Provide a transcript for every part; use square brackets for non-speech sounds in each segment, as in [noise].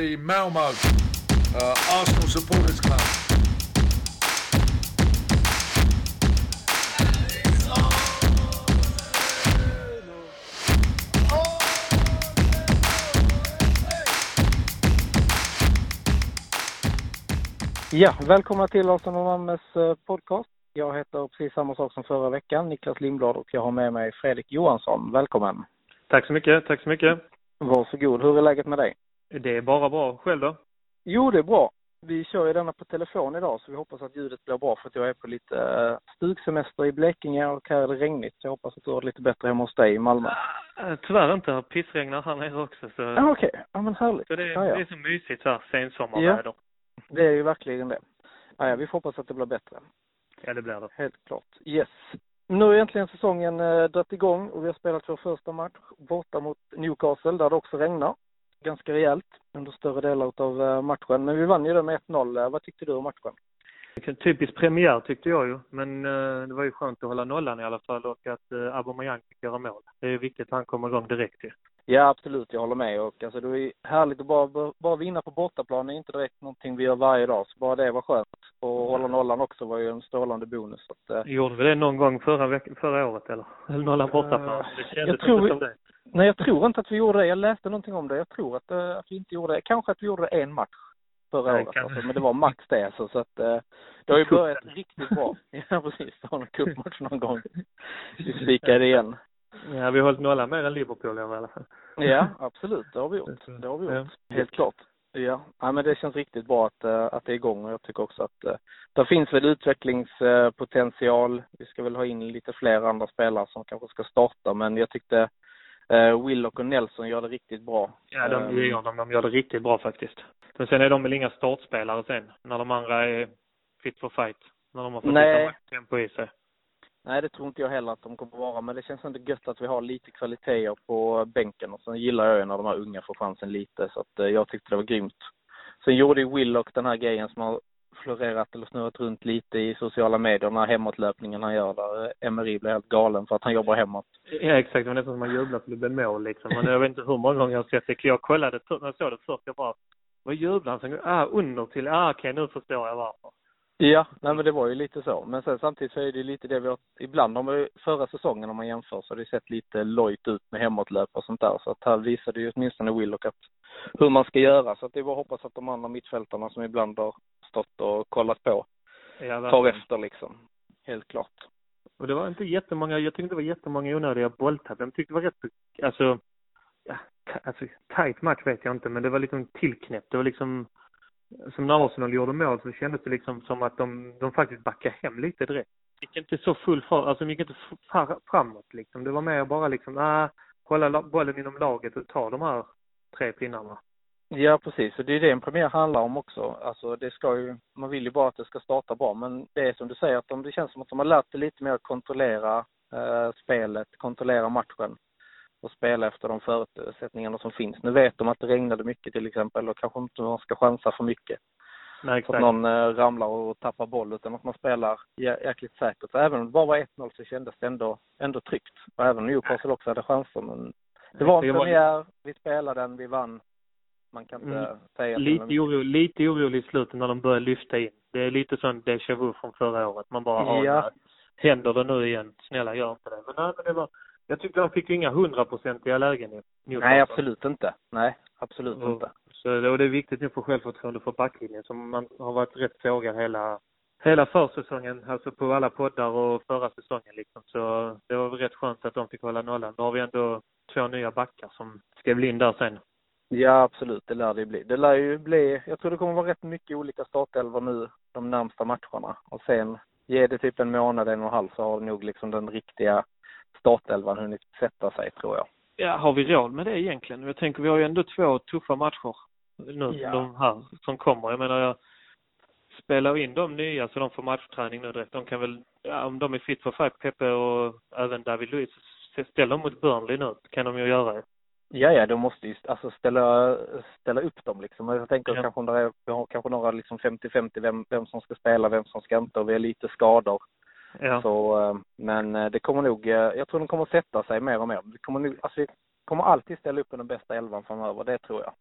the Malmo uh, Arsenal Supporters Club. Ja, välkomna till Arsenal Malmös eh, podcast. Jag heter precis samma sak som förra veckan, Niklas Lindblad och jag har med mig Fredrik Johansson. Välkommen! Tack så mycket, tack så mycket. Varsågod. Hur är läget med dig? Det är bara bra. Själv då? Jo, det är bra. Vi kör ju denna på telefon idag så vi hoppas att ljudet blir bra för att jag är på lite uh, stugsemester i Blekinge och här är det regnigt. Jag hoppas att du har det lite bättre hemma hos dig i Malmö. Uh, tyvärr inte. Det pissregnar här nere också. Så... Ah, Okej, okay. ja men härligt. Så det, ja. det är så mysigt så här sensommarväder. Ja, det är ju verkligen det. Ja, vi får hoppas att det blir bättre. Ja, det blir det. Helt klart. Yes. Nu har egentligen säsongen eh, dragit igång och vi har spelat vår första match borta mot Newcastle där det också regnar. Ganska rejält under större delar av eh, matchen. Men vi vann ju det med 1-0. Eh, vad tyckte du om matchen? Typiskt premiär tyckte jag ju. Men eh, det var ju skönt att hålla nollan i alla fall och att eh, Aubameyang fick göra mål. Det är viktigt att han kommer igång direkt ju. Ja, absolut. Jag håller med. Och alltså, det är härligt att bara, bara vinna på bortaplan. Det är inte direkt någonting vi gör varje dag. Så bara det var skönt. Och hålla nollan också var ju en strålande bonus. Så att, eh... Gjorde vi det någon gång förra, veck förra året eller? Eller nollan bortaplan? Det kändes jag tror inte som det. Nej, jag tror inte att vi gjorde det. Jag läste någonting om det. Jag tror att, äh, att vi inte gjorde det. Kanske att vi gjorde det en match förra året. Alltså, men det var max det alltså. Så att äh, det har ju börjat riktigt bra. [laughs] ja, precis. Det var någon cupmatch någon gång. Vi spikade igen. Ja, vi har hållit nollan mer än Liverpool i alla fall. Ja, absolut. Det har vi gjort. Det har vi gjort. Ja. Helt klart. Ja, ja men det känns riktigt bra att, uh, att det är igång och jag tycker också att uh, det finns väl utvecklingspotential. Vi ska väl ha in lite fler andra spelare som kanske ska starta men jag tyckte uh, Willock och Nelson gör det riktigt bra. Ja, de, um, gör, de, de gör det riktigt bra faktiskt. Men sen är de väl inga startspelare sen när de andra är fit for fight. När de har fått Nej. lite tempo i sig. Nej, det tror inte jag heller att de kommer vara, men det känns ändå gött att vi har lite kvaliteter på bänken och sen gillar jag ju när de här unga får chansen lite så att eh, jag tyckte det var grymt. Sen gjorde ju Willock den här grejen som har florerat eller snurrat runt lite i sociala medier, den här hemåtlöpningen han gör där. Emery blir helt galen för att han jobbar hemåt. Ja, exakt. Det var nästan som man jublade för det blev mål liksom. Men jag vet inte hur många gånger jag har sett det. Jag kollade, när jag såg det först, jag bara, vad jublar han? Ah, under till, ah, okej, nu förstår jag varför. Ja, nej men det var ju lite så. Men sen samtidigt så är det lite det vi har, ibland har man förra säsongen om man jämför så har det sett lite lojt ut med hemåtlöp och sånt där. Så att här visade ju åtminstone Willock att hur man ska göra. Så att det är bara hoppas att de andra mittfältarna som ibland har stått och kollat på ja, tar efter liksom. Helt klart. Och det var inte jättemånga, jag tyckte det var jättemånga onödiga bolltapp. Jag tyckte det var rätt, alltså, ja, alltså tight match vet jag inte men det var liksom tillknäppt. Det var liksom som när Arsenal gjorde mål så kändes det liksom som att de, de faktiskt backade hem lite direkt. Det gick inte så full fart, alltså de gick inte framåt liksom. Det var mer bara liksom, ah, hålla bollen inom laget och ta de här tre pinnarna. Ja, precis. Och det är det en premiär handlar om också. Alltså det ska ju, man vill ju bara att det ska starta bra. Men det är som du säger, att de, det känns som att de har lärt sig lite mer att kontrollera eh, spelet, kontrollera matchen och spela efter de förutsättningarna som finns. Nu vet de att det regnade mycket till exempel och kanske inte man ska chansa för mycket. Nej, så att någon eh, ramlar och tappar boll utan att man spelar jäkligt säkert. Så även om det bara var 1-0 så kändes det ändå, ändå tryggt. Och även Newcastle också hade chanser men det var en premiär, vi spelade den, vi vann. Man kan inte mm. säga lite, oro, lite orolig i slutet när de börjar lyfta in. Det är lite sån déjà vu från förra året. Man bara ja. händer det nu igen? Snälla gör inte det. Men nej, men det var jag tyckte han fick inga hundraprocentiga lägen. Nej, absolut inte. Nej, absolut och, inte. Så det, och det är viktigt nu för självförtroende för backlinjen som man har varit rätt frågad hela, hela försäsongen, alltså på alla poddar och förra säsongen liksom. Så det var väl rätt skönt att de fick hålla nollan. Då har vi ändå två nya backar som ska bli in där sen. Ja, absolut. Det lär det bli. Det lär ju bli, jag tror det kommer vara rätt mycket olika startelvor nu de närmsta matcherna. Och sen, ge det typ en månad, en och en halv så har nog liksom den riktiga startelvan hunnit sätta sig, tror jag. Ja, har vi råd med det egentligen? Jag tänker, vi har ju ändå två tuffa matcher nu, ja. de här som kommer. Jag menar, jag spelar in de nya så de får matchträning nu direkt. De kan väl, ja, om de är fit for fight, Pepe och även David Luiz, ställ dem mot Burnley nu, kan de ju göra. Ja, ja, de måste ju alltså ställa, ställa upp dem liksom. Jag tänker ja. kanske det har kanske några liksom 50-50 vem, vem som ska spela, vem som ska inte och vi har lite skador. Ja. Så, eh, men eh, det kommer nog, eh, jag tror de kommer sätta sig mer och mer. Vi kommer nog, alltså vi kommer alltid ställa upp den bästa elvan framöver, det tror jag.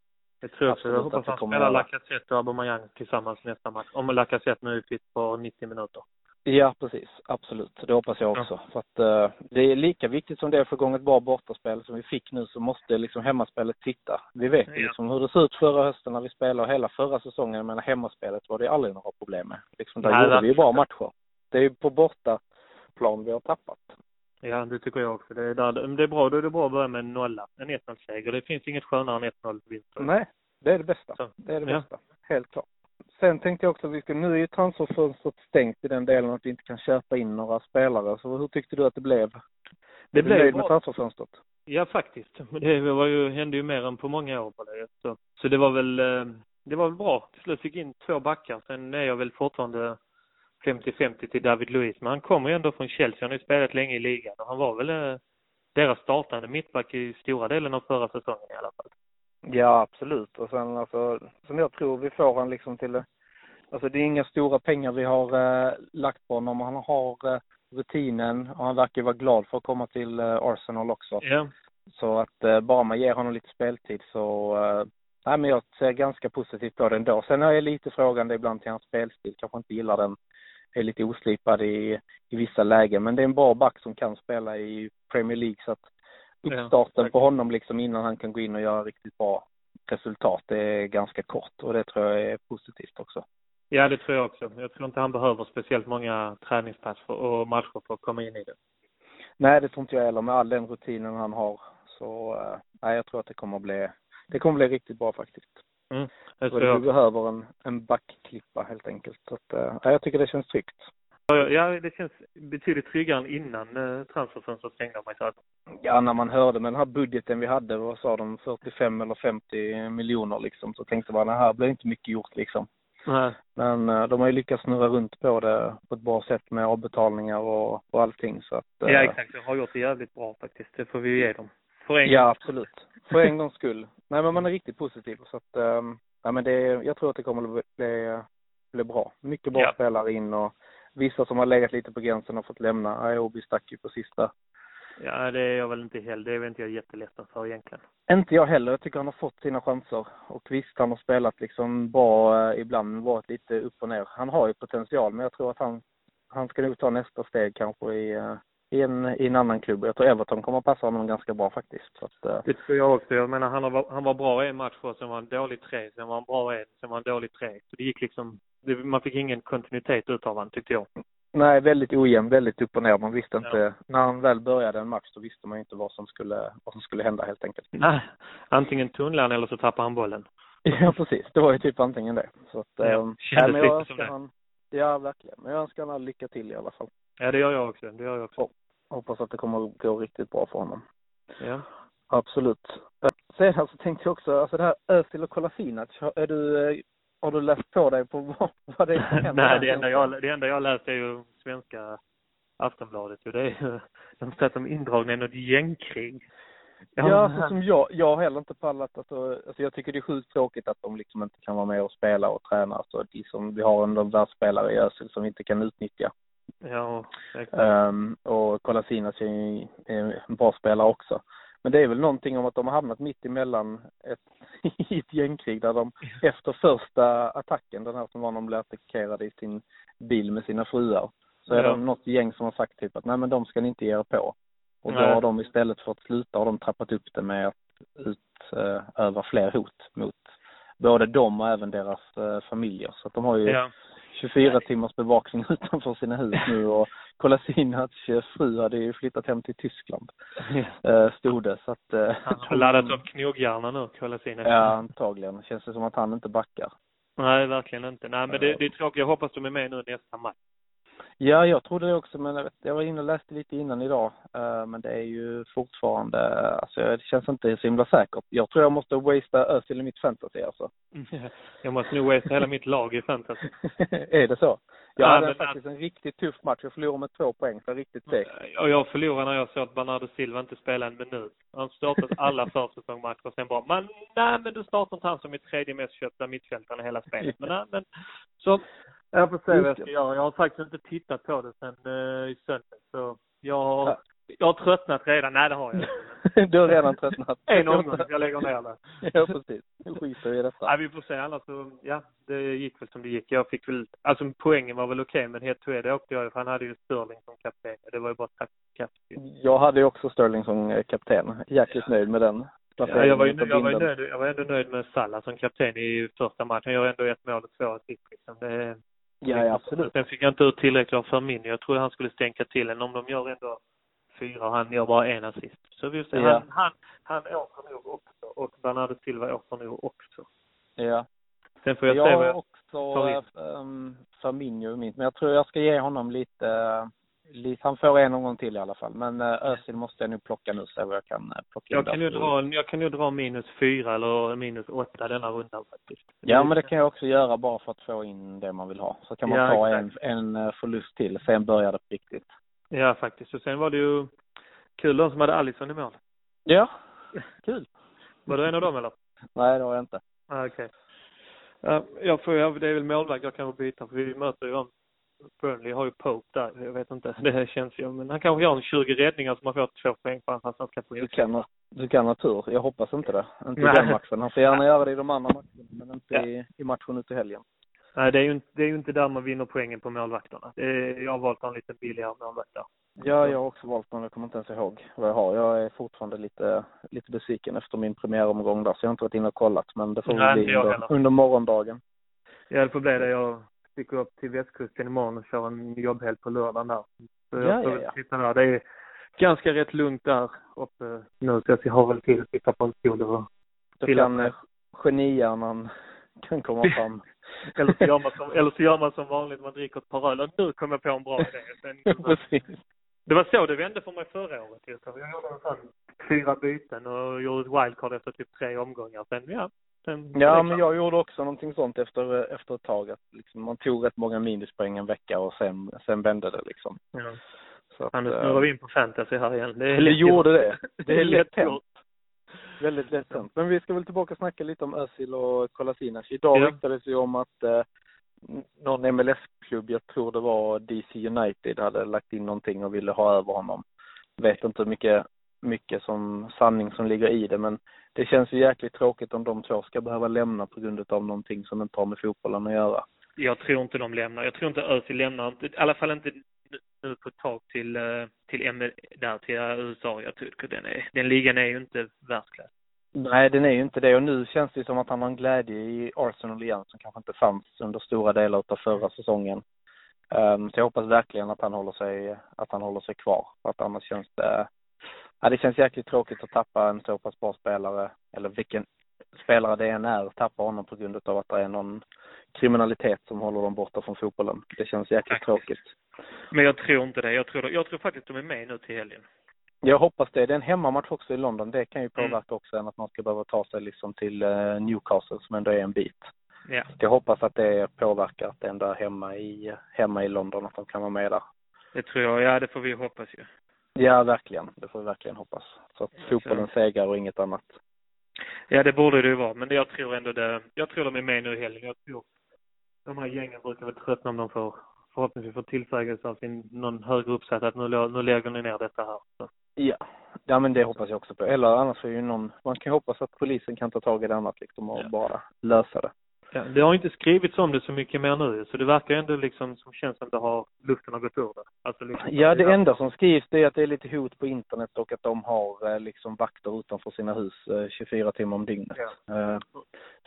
Det tror jag också. Jag hoppas att det han spelar. Lacazette och Aubameyang tillsammans nästa match. Om Lacazette nu är fit på 90 minuter. Ja, precis. Absolut. Det hoppas jag också. För att eh, det är lika viktigt som det är att få igång ett bra bortaspel som vi fick nu så måste liksom hemmaspelet sitta. Vi vet Ja. liksom hur det såg ut förra hösten när vi spelade hela förra säsongen. Menar hemmaspelet var det aldrig några problem med. Liksom, där Nej, gjorde vi ju bra matcher. Det är på bortaplan vi har tappat. Ja, det tycker jag också. Det är, där, det är bra. Då är det bra att börja med en nolla. En 1-0-seger. Det finns inget skönare än 1-0-vinst. Nej, det är det bästa. Så, Det är det ja. bästa. Helt klart. Sen tänkte jag också vi ska, nu är ju transferfönstret stängt i den delen att vi inte kan köpa in några spelare. Så hur tyckte du att det blev? Det du blev nöjd med transferfönstret? Ja, faktiskt. Det var ju, hände ju mer än på många år på det. Så, så det var väl, eh, det var väl bra. Till slut fick in två backar. Sen är jag väl fortfarande 50-50 till David Luiz. Men han kommer ju ändå från Chelsea. Han har ju spelat länge i ligan. Och han var väl eh, deras startande mittback i stora delen av förra säsongen i alla fall. Ja, absolut. Och sen alltså, som jag tror vi får han liksom till, alltså det är inga stora pengar vi har eh, lagt på honom. Han har eh, rutinen och han verkar vara glad för att komma till eh, Arsenal också. Ja. Så att eh, bara man ger honom lite speltid så, eh, nej men jag ser ganska positivt på det ändå. Sen är jag lite frågande ibland till hans spelstil, kanske inte gillar den. Är lite oslipad i, i vissa lägen, men det är en bra back som kan spela i Premier League så att Ja, uppstarten tack. på honom liksom innan han kan gå in och göra riktigt bra resultat, det är ganska kort och det tror jag är positivt också. Ja, det tror jag också. Jag tror inte han behöver speciellt många träningspass och matcher för att komma in i det. Nej, det tror inte jag heller med all den rutinen han har. Så eh, nej, jag tror att det kommer att bli, det kommer att bli riktigt bra faktiskt. Mm, Så tror jag också. behöver en, en backklippa helt enkelt. Så att, nej, jag tycker det känns tryggt. Ja, det känns betydligt tryggare än innan eh, transferfönstret stängde om man säger. Ja, när man hörde med den här budgeten vi hade, vad sa de, 45 eller 50 miljoner liksom, så tänkte man, det här blir inte mycket gjort liksom. Nej. Men eh, de har ju lyckats snurra runt på det på ett bra sätt med avbetalningar och, och allting så att. eh, Ja, exakt. De har gjort det jävligt bra faktiskt. Det får vi ju ge dem. För en Ja, absolut. För en gångs skull. Nej, men man är riktigt positiv så att, um, ja men det, jag tror att det kommer att bli, bli bra. Mycket bra Ja. spelare in och vissa som har legat lite på gränsen har fått lämna. Ayobi stack ju på sista. Ja, det är jag väl inte heller. Det är väl inte jag jätteledsen för egentligen. Inte jag heller. Jag tycker han har fått sina chanser. Och visst, han har spelat liksom bra eh, ibland, varit lite upp och ner. Han har ju potential, men jag tror att han, han ska nog ta nästa steg kanske i, eh, i, en, i en annan klubb. Jag tror Everton kommer att passa honom ganska bra faktiskt. Så att, eh, Det tror jag också. Jag menar, han, har, han var bra en match och sen var han dålig tre, sen var han bra en, sen var han dålig tre. Så det gick liksom, det, man fick ingen kontinuitet utav han tyckte jag. Nej, väldigt ojämn, väldigt upp och ner. Man visste Ja. inte, när han väl började en match så visste man inte vad som skulle, vad som skulle hända helt enkelt. Nej, antingen tunnlar han eller så tappar han bollen. [laughs] Ja, precis. Det var ju typ antingen det. Så att, Ja, ehm, kändes nej, men jag lite som det. han, ja, verkligen. Men jag önskar honom lycka till i alla fall. Ja, det gör jag också. Det gör jag också. Hoppas att det kommer att gå riktigt bra för honom. Ja. Absolut. Sedan så tänkte jag också, alltså det här Özil och Kolasinac, är du, eh, har du läst på dig på vad, vad det är [laughs] som händer? Nej, det enda, jag, det enda jag läst är ju svenska Aftonbladet. ju. Det är ju, de säger att de är indragna i något gängkrig. Ja, alltså som jag, jag har heller inte pallat, alltså, alltså jag tycker det är sjukt tråkigt att de liksom inte kan vara med och spela och träna, alltså de som, vi har en världsspelare i Özil som vi inte kan utnyttja. Ja, exakt. Um, och Kolasinac är en bra spelare också. Men det är väl någonting om att de har hamnat mitt emellan ett, [laughs] i ett gängkrig där de efter första attacken, den här som var när de blev attackerade i sin bil med sina fruar, så är Ja. det något gäng som har sagt typ att nej men de ska ni inte ge er på. Och då Nej. har de istället för att sluta har de trappat upp det med att utöva fler hot mot både dem och även deras eh, familjer. Så att de har ju Ja. 24 timmars bevakning [laughs] utanför sina hus nu och Kolasinac fru hade ju flyttat hem till Tyskland, [laughs] eh, stod det. Så att, eh, Han har laddat upp knogjärnen nu, Kolasinac. Ja, antagligen. Känns det som att han inte backar. Nej, verkligen inte. Nej, men det, det är tråkigt. Jag hoppas de är med nu nästa match. Ja, jag trodde det också, men jag, vet, jag var inne och läste lite innan idag. eh, men det är ju fortfarande, alltså det känns inte så himla säkert. Jag tror jag måste wastea Özil i mitt fantasy alltså. [laughs] Jag måste nog wastea hela mitt lag i fantasy. [laughs] är det så? Jag Ja, hade men- faktiskt en riktigt tuff match. Jag förlorade med två poäng, så riktigt segt. Och jag förlorade när jag såg att Bernardo Silva inte spelade en minut. Han startat alla [laughs] försäsongsmatcher och sen bara, men nej men du startar inte han som är tredje mest köpta mittfältaren i hela spelet. Men nej, men så, jag får se vad jag ska göra. Jag har faktiskt inte tittat på det sen uh, i söndags. Så jag har, Ja. jag har tröttnat redan. Nej det har jag inte. [laughs] du har redan tröttnat. [laughs] En omgång, jag lägger ner det. [laughs] ja, precis. Nu skiter vi i detta. Nej, vi får se. Annars så, ja, det gick väl som det gick. Jag fick väl, alltså poängen var väl okej, men head to head åkte jag för han hade ju Sterling som kapten. Det var ju bara tack kapten. Jag hade ju också Sterling som eh, kapten. Jäkligt nöjd med den. Ja, jag var ju jag var ju nöjd, jag var ändå nöjd med Salah som kapten i första matchen. Han gör ändå ett mål och två assist liksom. Det, Ja, ja, absolut. Sen fick jag inte ut tillräckligt av Firmino. Jag trodde han skulle stänka till en. Om de gör ändå fyra och han gör bara en assist. Så vi se. Ja. Han, han, han åker nog också. Och Bernardo Silva åker nog också. Ja. Sen får jag, Jag se vad jag också in. um, Firmino i mitt, men jag tror jag ska ge honom lite, lite han får en omgång till i alla fall. Men uh, Özil måste jag nu plocka nu så jag kan uh, plocka Jag kan ju dra, jag kan ju dra minus fyra eller minus åtta denna rundan faktiskt. Ja, men det kan jag också göra bara för att få in det man vill ha. Så kan man Ja, ta en, exakt. en uh, förlust till, sen börjar det på riktigt. Ja, faktiskt. Och sen var det ju kul de som hade Alisson i mål. Ja, [laughs] kul. Var du en av dem eller? Nej, det har jag inte. Ah, okej. Ja, jag får det är väl målvakt jag kan byta för vi möter ju dem. Burnley har ju Pope där, jag vet inte. [laughs] Det känns ju, men han kanske gör en 20 räddningar så man får två poäng för hans svenska Du kan, ha- du kan ha tur. Jag hoppas inte det. Inte i Nej. den matchen. Han får gärna göra det i de andra matcherna, men inte Ja. i, i matchen ut i helgen. Nej, det är ju inte, det är ju inte där man vinner poängen på målvakterna. Är, jag har valt en lite billigare målvakt där. Ja, jag har också valt men jag kommer inte ens ihåg vad jag har. Jag är fortfarande lite, lite besviken efter min premiäromgång där, så jag har inte varit inne och kollat. Men det får Nej, bli under, heller. under morgondagen. Ja, det får bli det. Jag sticker upp till västkusten imorgon och kör en jobbhelg på lördagen där. Så Ja, jag får ja, väl ja. titta där. Det är ganska rätt lugnt där uppe nu så jag har väl tid att sitta på en stol och Då Till kan eh, genihjärnan kan komma [laughs] fram. eller så gör man som, eller så gör man som vanligt, man dricker ett par öl och nu kom jag på en bra idé. [laughs] Sen, det var så det vände för mig förra året. Jag gjorde en sån fyra byten och gjorde ett wildcard efter typ tre omgångar. Sen, ja. Sen, Ja, men jag gjorde också någonting sånt efter, efter ett tag. Att liksom, man tog rätt många minuspoäng en vecka och sen, sen vände det liksom. Ja. Så att, nu eh, snurrar vi in på fantasy här igen. Det, är det gjorde det. Det är [laughs] lätt hänt. Väldigt lätt hänt. Men vi ska väl tillbaka och snacka lite om Özil och Kolasinac. Idag Ja. ryktades ju om att eh, någon MLS-klubb, jag tror det var DC United, hade lagt in någonting och ville ha över honom. Vet inte hur mycket, mycket som sanning som ligger i det, men det känns ju jäkligt tråkigt om de två ska behöva lämna på grund av någonting som inte har med fotbollen att göra. Jag tror inte de lämnar. Jag tror inte Özil lämnar. I alla fall inte nu på ett tag till, eh, till, M- där, till USA. Jag att den, är, den ligan är ju inte världsklass. Nej, den är ju inte det och nu känns det som att han har en glädje i Arsenal igen som kanske inte fanns under stora delar av förra säsongen. Um, så jag hoppas verkligen att han håller sig, att han håller sig kvar. För att annars känns det, ja det känns jäkligt tråkigt att tappa en så pass bra spelare, eller vilken spelare det än är, tappa honom på grund av att det är någon kriminalitet som håller dem borta från fotbollen. Det känns jäkligt Faktiskt. tråkigt. Men jag tror inte det. Jag tror, jag tror faktiskt de är med nu till helgen. Jag hoppas det. Det är en hemmamatch också i London. Det kan ju Mm. påverka också än att man ska behöva ta sig liksom till eh, Newcastle som ändå är en bit. Ja. Jag hoppas att det påverkar att det ändå är hemma i, hemma i London, att de kan vara med där. Det tror jag. Ja, det får vi hoppas ju. Ja, verkligen. Det får vi verkligen hoppas. Så att fotbollen segrar och inget annat. Ja, det borde det ju vara. Men jag tror ändå det. Jag tror de är med nu i helgen. Jag tror de här gängen brukar väl tröttna om de får förhoppningsvis får tillsägelse av sin, någon högre uppsatt att nu, nu lägger ni ner detta här. Så. Ja. Ja, men det hoppas jag också på. Eller annars är ju någon, man kan ju hoppas att polisen kan ta tag i det annat liksom och Ja. bara lösa det. Ja, det har inte skrivits om det så mycket mer nu så det verkar ändå liksom som känns som det har, luften har gått ur det. Alltså liksom, Ja, det enda som skrivs det är att det är lite hot på internet och att de har eh, liksom vakter utanför sina hus eh, 24 timmar om dygnet. Ja. Eh,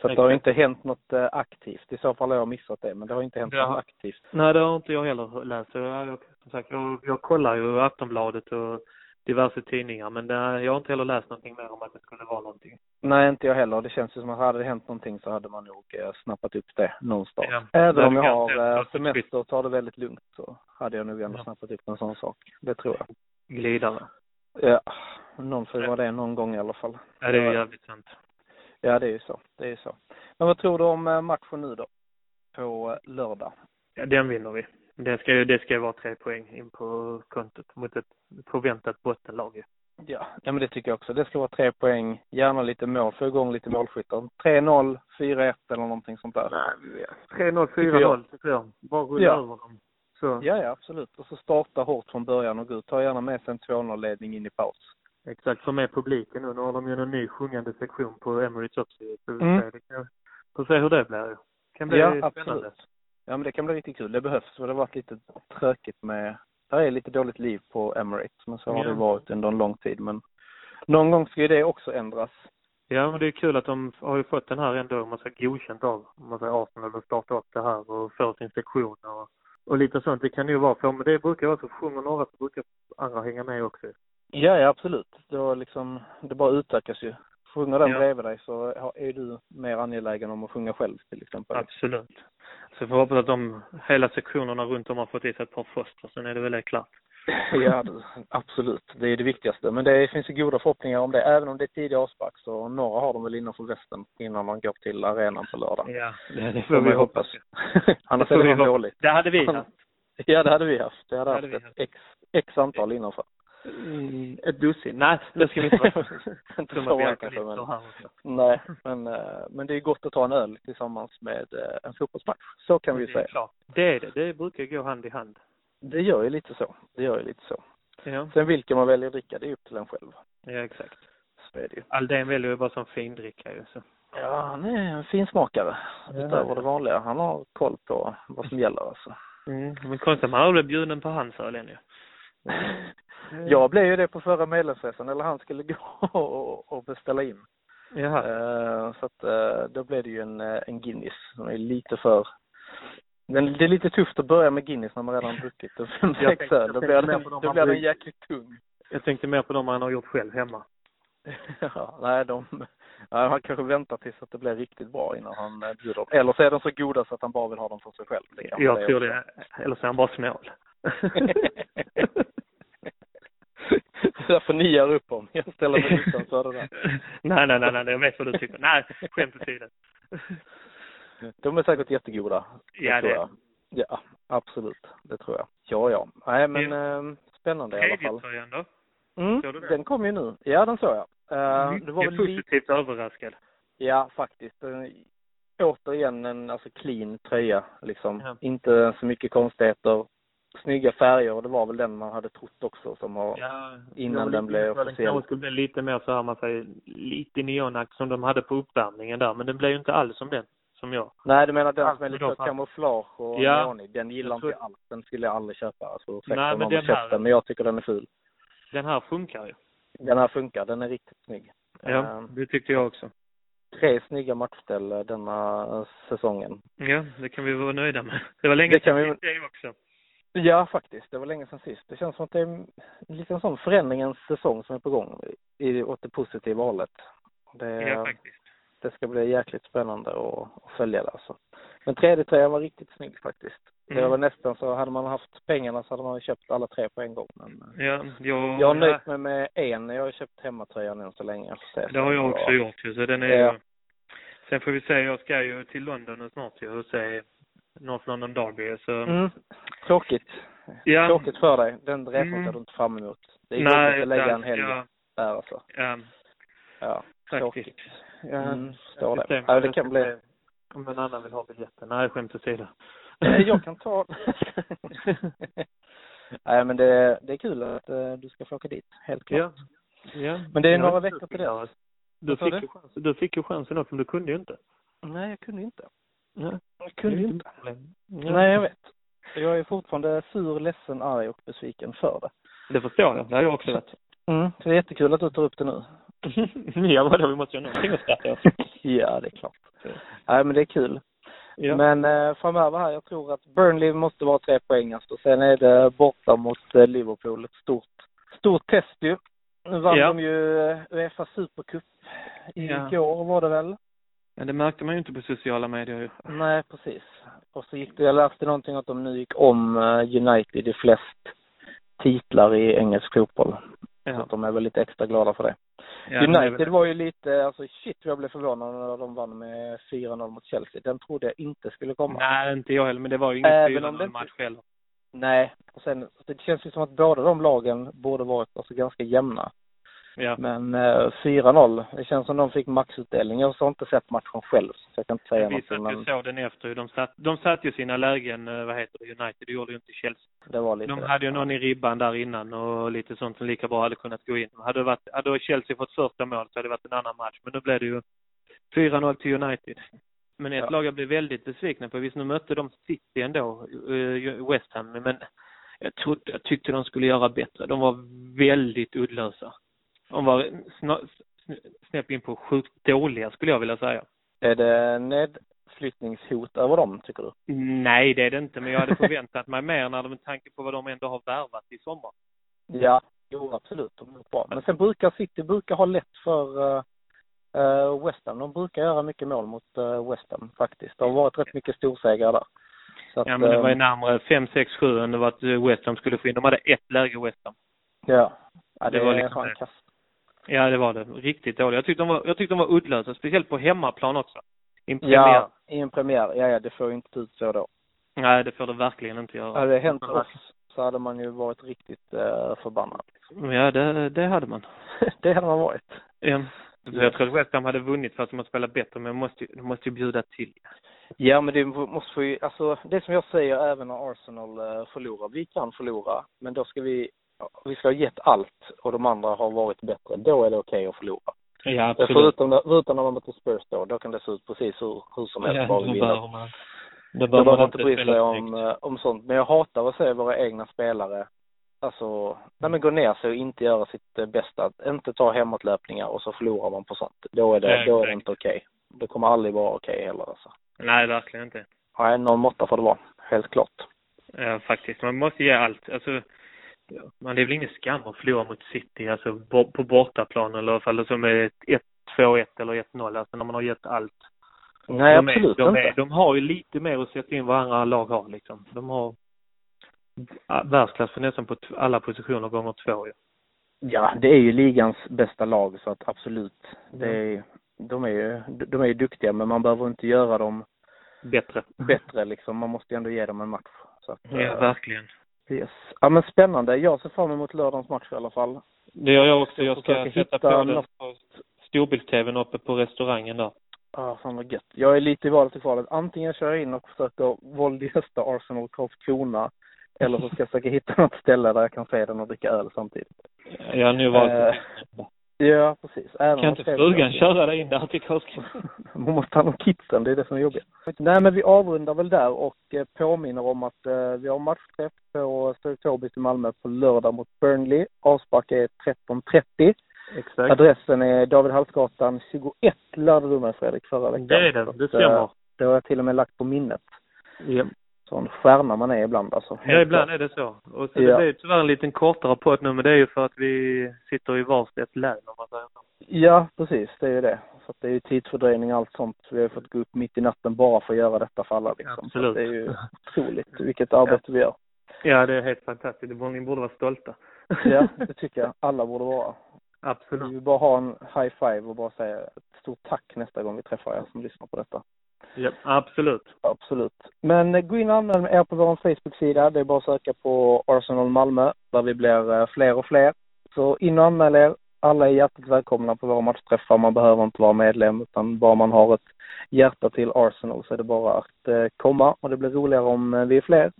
Så att det har inte hänt något eh, aktivt. I så fall har jag missat det, men det har inte hänt Ja. något aktivt. Nej, det har inte jag heller läst. Jag, jag, som sagt, jag, jag kollar ju Aftonbladet och diverse tidningar men det, jag har inte heller läst någonting mer om att det skulle vara någonting. Nej, inte jag heller. Det känns ju som att hade det hänt någonting så hade man nog eh, snappat upp det någonstans. Ja. Även om jag har eh, semester och tar det väldigt lugnt så hade jag nog ändå Ja. snappat upp en sån sak. Det tror jag. Glidare. Ja, någon får ju vara det någon gång i alla fall. Ja, det är ju jävligt sant. Ja, det är ju så. Det är ju så. Men vad tror du om eh, matchen nu då? På eh, lördag? Ja, den vinner vi. Det ska ju, det ska ju vara tre poäng in på kontot mot ett förväntat bottenlag. Ja, ja men det tycker jag också. Det ska vara tre poäng, gärna lite mål, få igång lite målskyttar. 3-0, 4-1 eller någonting sånt där. 3-0, Tycker jag. 4-0 tycker jag. Bara rulla Ja. över dem. Så. Ja, ja absolut. Och så starta hårt från början och gå ut. Ta gärna med sig en 2-0 ledning in i paus. Exakt, få med publiken nu. Nu har de ju en ny sjungande sektion på Emirates också. Så vi Mm. får se, det kan- får se hur det blir. Kan bli Ja, spännande. absolut. Ja, men det kan bli riktigt kul. Det behövs, för det har varit lite tråkigt med... Det är lite dåligt liv på Emirates, men så har Ja. det varit under en lång tid. Men någon gång ska ju det också ändras. Ja, men det är kul att de har ju fått den här ändå, om man säger godkänt av, om man säger Arsenal och starta upp det här och få sin sektion och, och lite sånt. Det kan ju vara för, men det brukar vara så, sjunger några så brukar andra hänga med också. Ja, ja absolut. Det, var liksom, det bara utökas ju. Sjunger den Ja. bredvid dig så är du mer angelägen om att sjunga själv till exempel. Absolut. Så vi får hoppas att de, hela sektionerna runt om har fått i sig ett par Foster, sen är det väl klart. [laughs] Ja, absolut. Det är det viktigaste. Men det finns ju goda förhoppningar om det. Även om det är tidig avspark så några har de väl innanför västen innan man går till arenan på lördag. Ja, det, [laughs] det Får vi hoppas. Annars Det är det dåligt. Det hade vi haft. Ja, det hade vi haft. Det hade Det haft hade vi ett haft. X, X antal innanför. Mm, ett dussin. Nej, det ska vi inte [laughs] vara. [laughs] inte många kanske, men nej. Men, eh, men det är gott att ta en öl tillsammans med eh, en fotbollsmatch. Så kan vi är säga. klart. Det är det. Det brukar gå hand i hand. Det gör ju lite så. Det gör ju lite så. Ja, Sen vilken man väljer att dricka, det är upp till en själv. ja exakt. Så är det ju. Aldén väljer ju bara som findricka ju så. Ja, han är en finsmakare. Ja. Utöver det vanliga. Han har koll på vad som gäller alltså. Mm. Men konstigt, man har blivit bjuden på hans öl än ju. [laughs] Jag blev ju det på förra medlemsresan, eller han skulle [laughs] gå och, och beställa in. Jaha. Eh, så att eh, då blev det ju en, eh, en Guinness som är lite för men det är lite tufft att börja med Guinness när man redan har druckit en fem, [laughs] sex öl. Då blir den, då blir den jäkligt tung. Jag tänkte mer på de han har gjort själv hemma. [laughs] ja, nej, de, ja, han kanske väntar tills att det blir riktigt bra innan han bjuder dem. Eller så är de så goda så att han bara vill ha dem för sig själv. Det Jag vara tror också. det. Eller så är han bara snål. Därför ni gör upp om. Jag ställer mig utanför det där. [laughs] nej, nej, nej, nej, jag vet vad du tycker. Nej, skämt åsido. De är säkert jättegoda. Ja, det. jag. Ja, absolut. Det tror jag. Ja, ja. Nej, men eh, spännande i alla fall. Tredje då? Mm, det? den kom ju nu. Ja, den såg jag. Eh, det var väl lite, positivt överraskad. ja faktiskt. Återigen en alltså clean tröja liksom. Ja. Inte så mycket konstigheter. Snygga färger och det var väl den man hade trott också som har Ja, Innan den blev officiell. Den kanske skulle bli lite mer så här, man säger, lite neonaktig som de hade på uppvärmningen där. Men den blev ju inte alls som den, som jag. Nej, du menar den Allt som är med lite kamouflage och Ja. neonig. Den gillar tror- inte alls. Den skulle jag aldrig köpa. Alltså, Nej, men den här- den, men jag tycker den är ful. Den här funkar ju. Den här funkar. Den är riktigt snygg. Ja, Eh, det tyckte jag också. tre snygga matchställ denna eh, säsongen. Ja, det kan vi vara nöjda med. Det var länge sedan vi- det också. Ja, faktiskt. Det var länge sedan sist. Det känns som att det är en liten sån förändringens säsong som är på gång i, åt det positiva hållet. Det, Ja, faktiskt. det ska bli jäkligt spännande att, att följa det alltså. Men tredje tröjan var riktigt snygg faktiskt. Det Mm. var nästan så, hade man haft pengarna så hade man köpt alla tre på en gång. Men eh, Ja, jag, jag har nöjt mig med en. Jag har köpt hemmatröjan än så länge. Så Det har jag också gjort ju, så den är Ja. Sen får vi se, jag ska ju till London nu snart ju och se North London Derby, så... Mm. Tråkigt. Ja. Tråkigt för dig. Den resan Mm. ser du inte fram emot. Det är Nej, att lägga en helg ja, där alltså. ja, Ja, tråkigt. Ja, Mm, förstår det. Ja, det kan bli... Om en annan vill ha biljetten. Nej, skämt åsido. Jag kan ta... [laughs] Nej, men det, det är kul att eh, du ska få åka dit. Helt klart. Ja. ja. Men det är Jag några veckor till dess. Du fick, du? ju chansen, du fick ju chansen också, men du kunde ju inte. Nej, jag kunde inte. Ja. Jag kunde är inte. problem. Nej, jag vet. Jag är fortfarande sur, ledsen, arg och besviken för det. Det förstår jag. Det har jag också varit. Mm, det är jättekul att du tar upp det nu. [laughs] ja, vadå? Vi måste ju ha någonting att skratta åt. [laughs] Ja, det är klart. Nej, men det är kul. Ja. Men eh, framöver här, jag tror att Burnley måste vara tre poängast och sen är det borta mot eh, Liverpool. Ett stort, stort test ju. Nu vann Ja. de ju eh, Uefa Supercup Ja. igår var det väl? Men det märkte man ju inte på sociala medier ju. Nej, precis. Och så gick det, jag läste någonting att de nu gick om eh, United i flest titlar i engelsk fotboll. Så Ja. att de är väl lite extra glada för det. Ja, det United väl- var ju lite, alltså shit jag blev förvånad när de vann med 4-0 mot Chelsea. Den trodde jag inte skulle komma. Nej, inte jag heller, men det var ju ingen Även om det 4-0 inte- match heller. Nej, och sen, det känns ju som att båda de lagen borde varit alltså ganska jämna. Ja. Men eh, 4-0, det känns som de fick maxutdelning. Jag har inte sett matchen själv, så jag kan inte säga något. Men så den efter. De satt, de satt ju sina lägen, eh, vad heter det, United. Det gjorde ju inte Chelsea. det var lite... De hade ju någon i ribban där innan och lite sånt som lika bra hade kunnat gå in. Hade, varit, hade Chelsea fått första mål så hade det varit en annan match. Men nu blev det ju 4-0 till United. Men ett Ja. lag jag blev väldigt besvikna på. Visst, nu mötte de City ändå, eh, West Ham. Men jag, trodde, jag tyckte de skulle göra bättre. De var väldigt uddlösa. De var snäpp in på sjukt dåliga skulle jag vilja säga. Är det nedflyttningshot över dem, tycker du? Nej, det är det inte. Men jag hade förväntat mig mer när de, med tanke på vad de ändå har värvat i sommar. Ja, jo absolut. De är bra. Men sen brukar City brukar ha lätt för uh, uh, West Ham. De brukar göra mycket mål mot uh, West Ham faktiskt. Det har varit rätt mycket storsegrar där. Så att, Ja, men det var ju närmare 5, 6, 7 än det var att West Ham skulle få in. De hade ett läge West Ham. ja. ja, det, det var liksom fan det. Ja, det var det. Riktigt dåligt. Jag tyckte de var, jag tyckte de var uddlösa, speciellt på hemmaplan också. I en premiär. Ja, i en premiär. Ja, ja, det får ju inte ut så då. Nej, det får det verkligen inte göra. Hade det hänt oss så hade man ju varit riktigt uh, förbannad. Ja, det, det hade man. [laughs] det hade man varit. Ja. Jag tror att West Ham hade vunnit fast de hade spelat bättre, men de måste, ju- de måste ju bjuda till. Ja, men det måste vi, alltså det som jag säger även när Arsenal eh, förlorar. Vi kan förlora, men då ska vi, vi ska ha gett allt och de andra har varit bättre. Då är det okej att förlora. Ja, Förutom, när- förutom när man möter Spurs då, då kan det se ut precis hur, hur som helst, bara vi vinner. man. Då bör behöver man inte bry sig om, eh, om sånt. Men jag hatar att se våra egna spelare, alltså, nej men gå ner sig och inte göra sitt eh, bästa. Inte ta hemåtlöpningar och så förlorar man på sånt. Då är det, Ja, då är det inte okej. Det kommer aldrig vara okej heller alltså. Nej, verkligen inte. Nej, någon måtta får det vara. Helt klart. Ja, faktiskt. Man måste ge allt. Alltså, ja, man det är väl ingen skam att förlora mot City, alltså på bortaplan eller i alla fall som är ett 1-2-1 eller 1-0, alltså när man har gett allt. Nej, de absolut är, de, inte. är, de har ju lite mer att sätta in vad andra lag har liksom. De har världsklass för nästan på alla positioner gånger två ju. Ja, det är ju ligans bästa lag så att absolut. Det är, de är ju, de är ju duktiga men man behöver inte göra dem Bättre. bättre liksom. Man måste ju ändå ge dem en match. Så att, Ja, eh, verkligen. Yes. Ja men spännande. Jag ser fram emot lördagens match i alla fall. Det gör jag också. Jag ska sätta hitta på den något- på storbilds-tvn uppe på restaurangen där. Ja, fan vad gött. Jag är lite i valet i kvalet. Antingen kör jag in och försöker våldgästa Arsenal Karlskrona eller så ska jag försöka hitta något ställe där jag kan se den och dricka öl samtidigt. Jag har nu valt Eh, Ja, precis. Även Kan om inte frugan köra dig in där till Karlskrona? [laughs] Man måste ha någon kidsen, det är det som är jobbigt. Nej men vi avrundar väl där och eh, påminner om att eh, vi har matchträff på Stureptorbis i Malmö på lördag mot Burnley. Avspark är 13.30. Exakt. Adressen är David Hallsgatan 21 lärde du mig Fredrik förra veckan. Det är att, det stämmer. eh, Det har jag till och med lagt på minnet. Ja. Sån stjärna man är ibland alltså. Ja, ibland är det så. Och så Ja. det blir tyvärr en liten kortare podd nu, men det är ju för att vi sitter i varsitt län om man säger så. Ja, precis. Det är ju det. Så att det är ju tidsfördröjning och allt sånt. Vi har fått gå upp mitt i natten bara för att göra detta för alla liksom. Så Absolut. att det är ju [laughs] otroligt vilket arbete vi gör. Ja, det är helt fantastiskt. Det borde- Ni borde vara stolta. [laughs] Ja, det tycker jag alla borde vara. Vi Absolut. vill bara ha en high five och bara säga ett stort tack nästa gång vi träffar er som lyssnar på detta. Ja, absolut. Absolut. Men eh, gå in och anmäl er på vår Facebook-sida. Det är bara att söka på Arsenal Malmö där vi blir eh, fler och fler. Så in och anmäl er. Alla är hjärtligt välkomna på våra matchträffar. Man behöver inte vara medlem utan bara man har ett hjärta till Arsenal så är det bara att eh, komma och det blir roligare om vi är fler.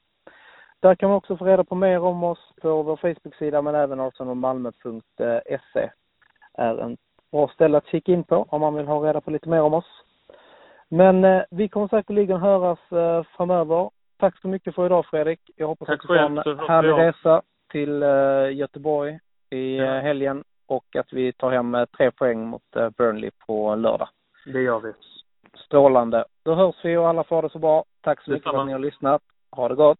Där kan man också få reda på mer om oss på vår Facebook-sida men även arsenalmalmo.se är en bra ställe att kika in på om man vill ha reda på lite mer om oss. Men eh, vi kommer säkerligen höras eh, framöver. Tack så mycket för idag Fredrik. Jag hoppas Tack att du får en härlig resa till eh, Göteborg i Ja. eh, helgen och att vi tar hem eh, tre poäng mot eh, Burnley på lördag. Det gör vi. Strålande. Då hörs vi och alla får det så bra. Tack så mycket för att ni har lyssnat. Ha det gott.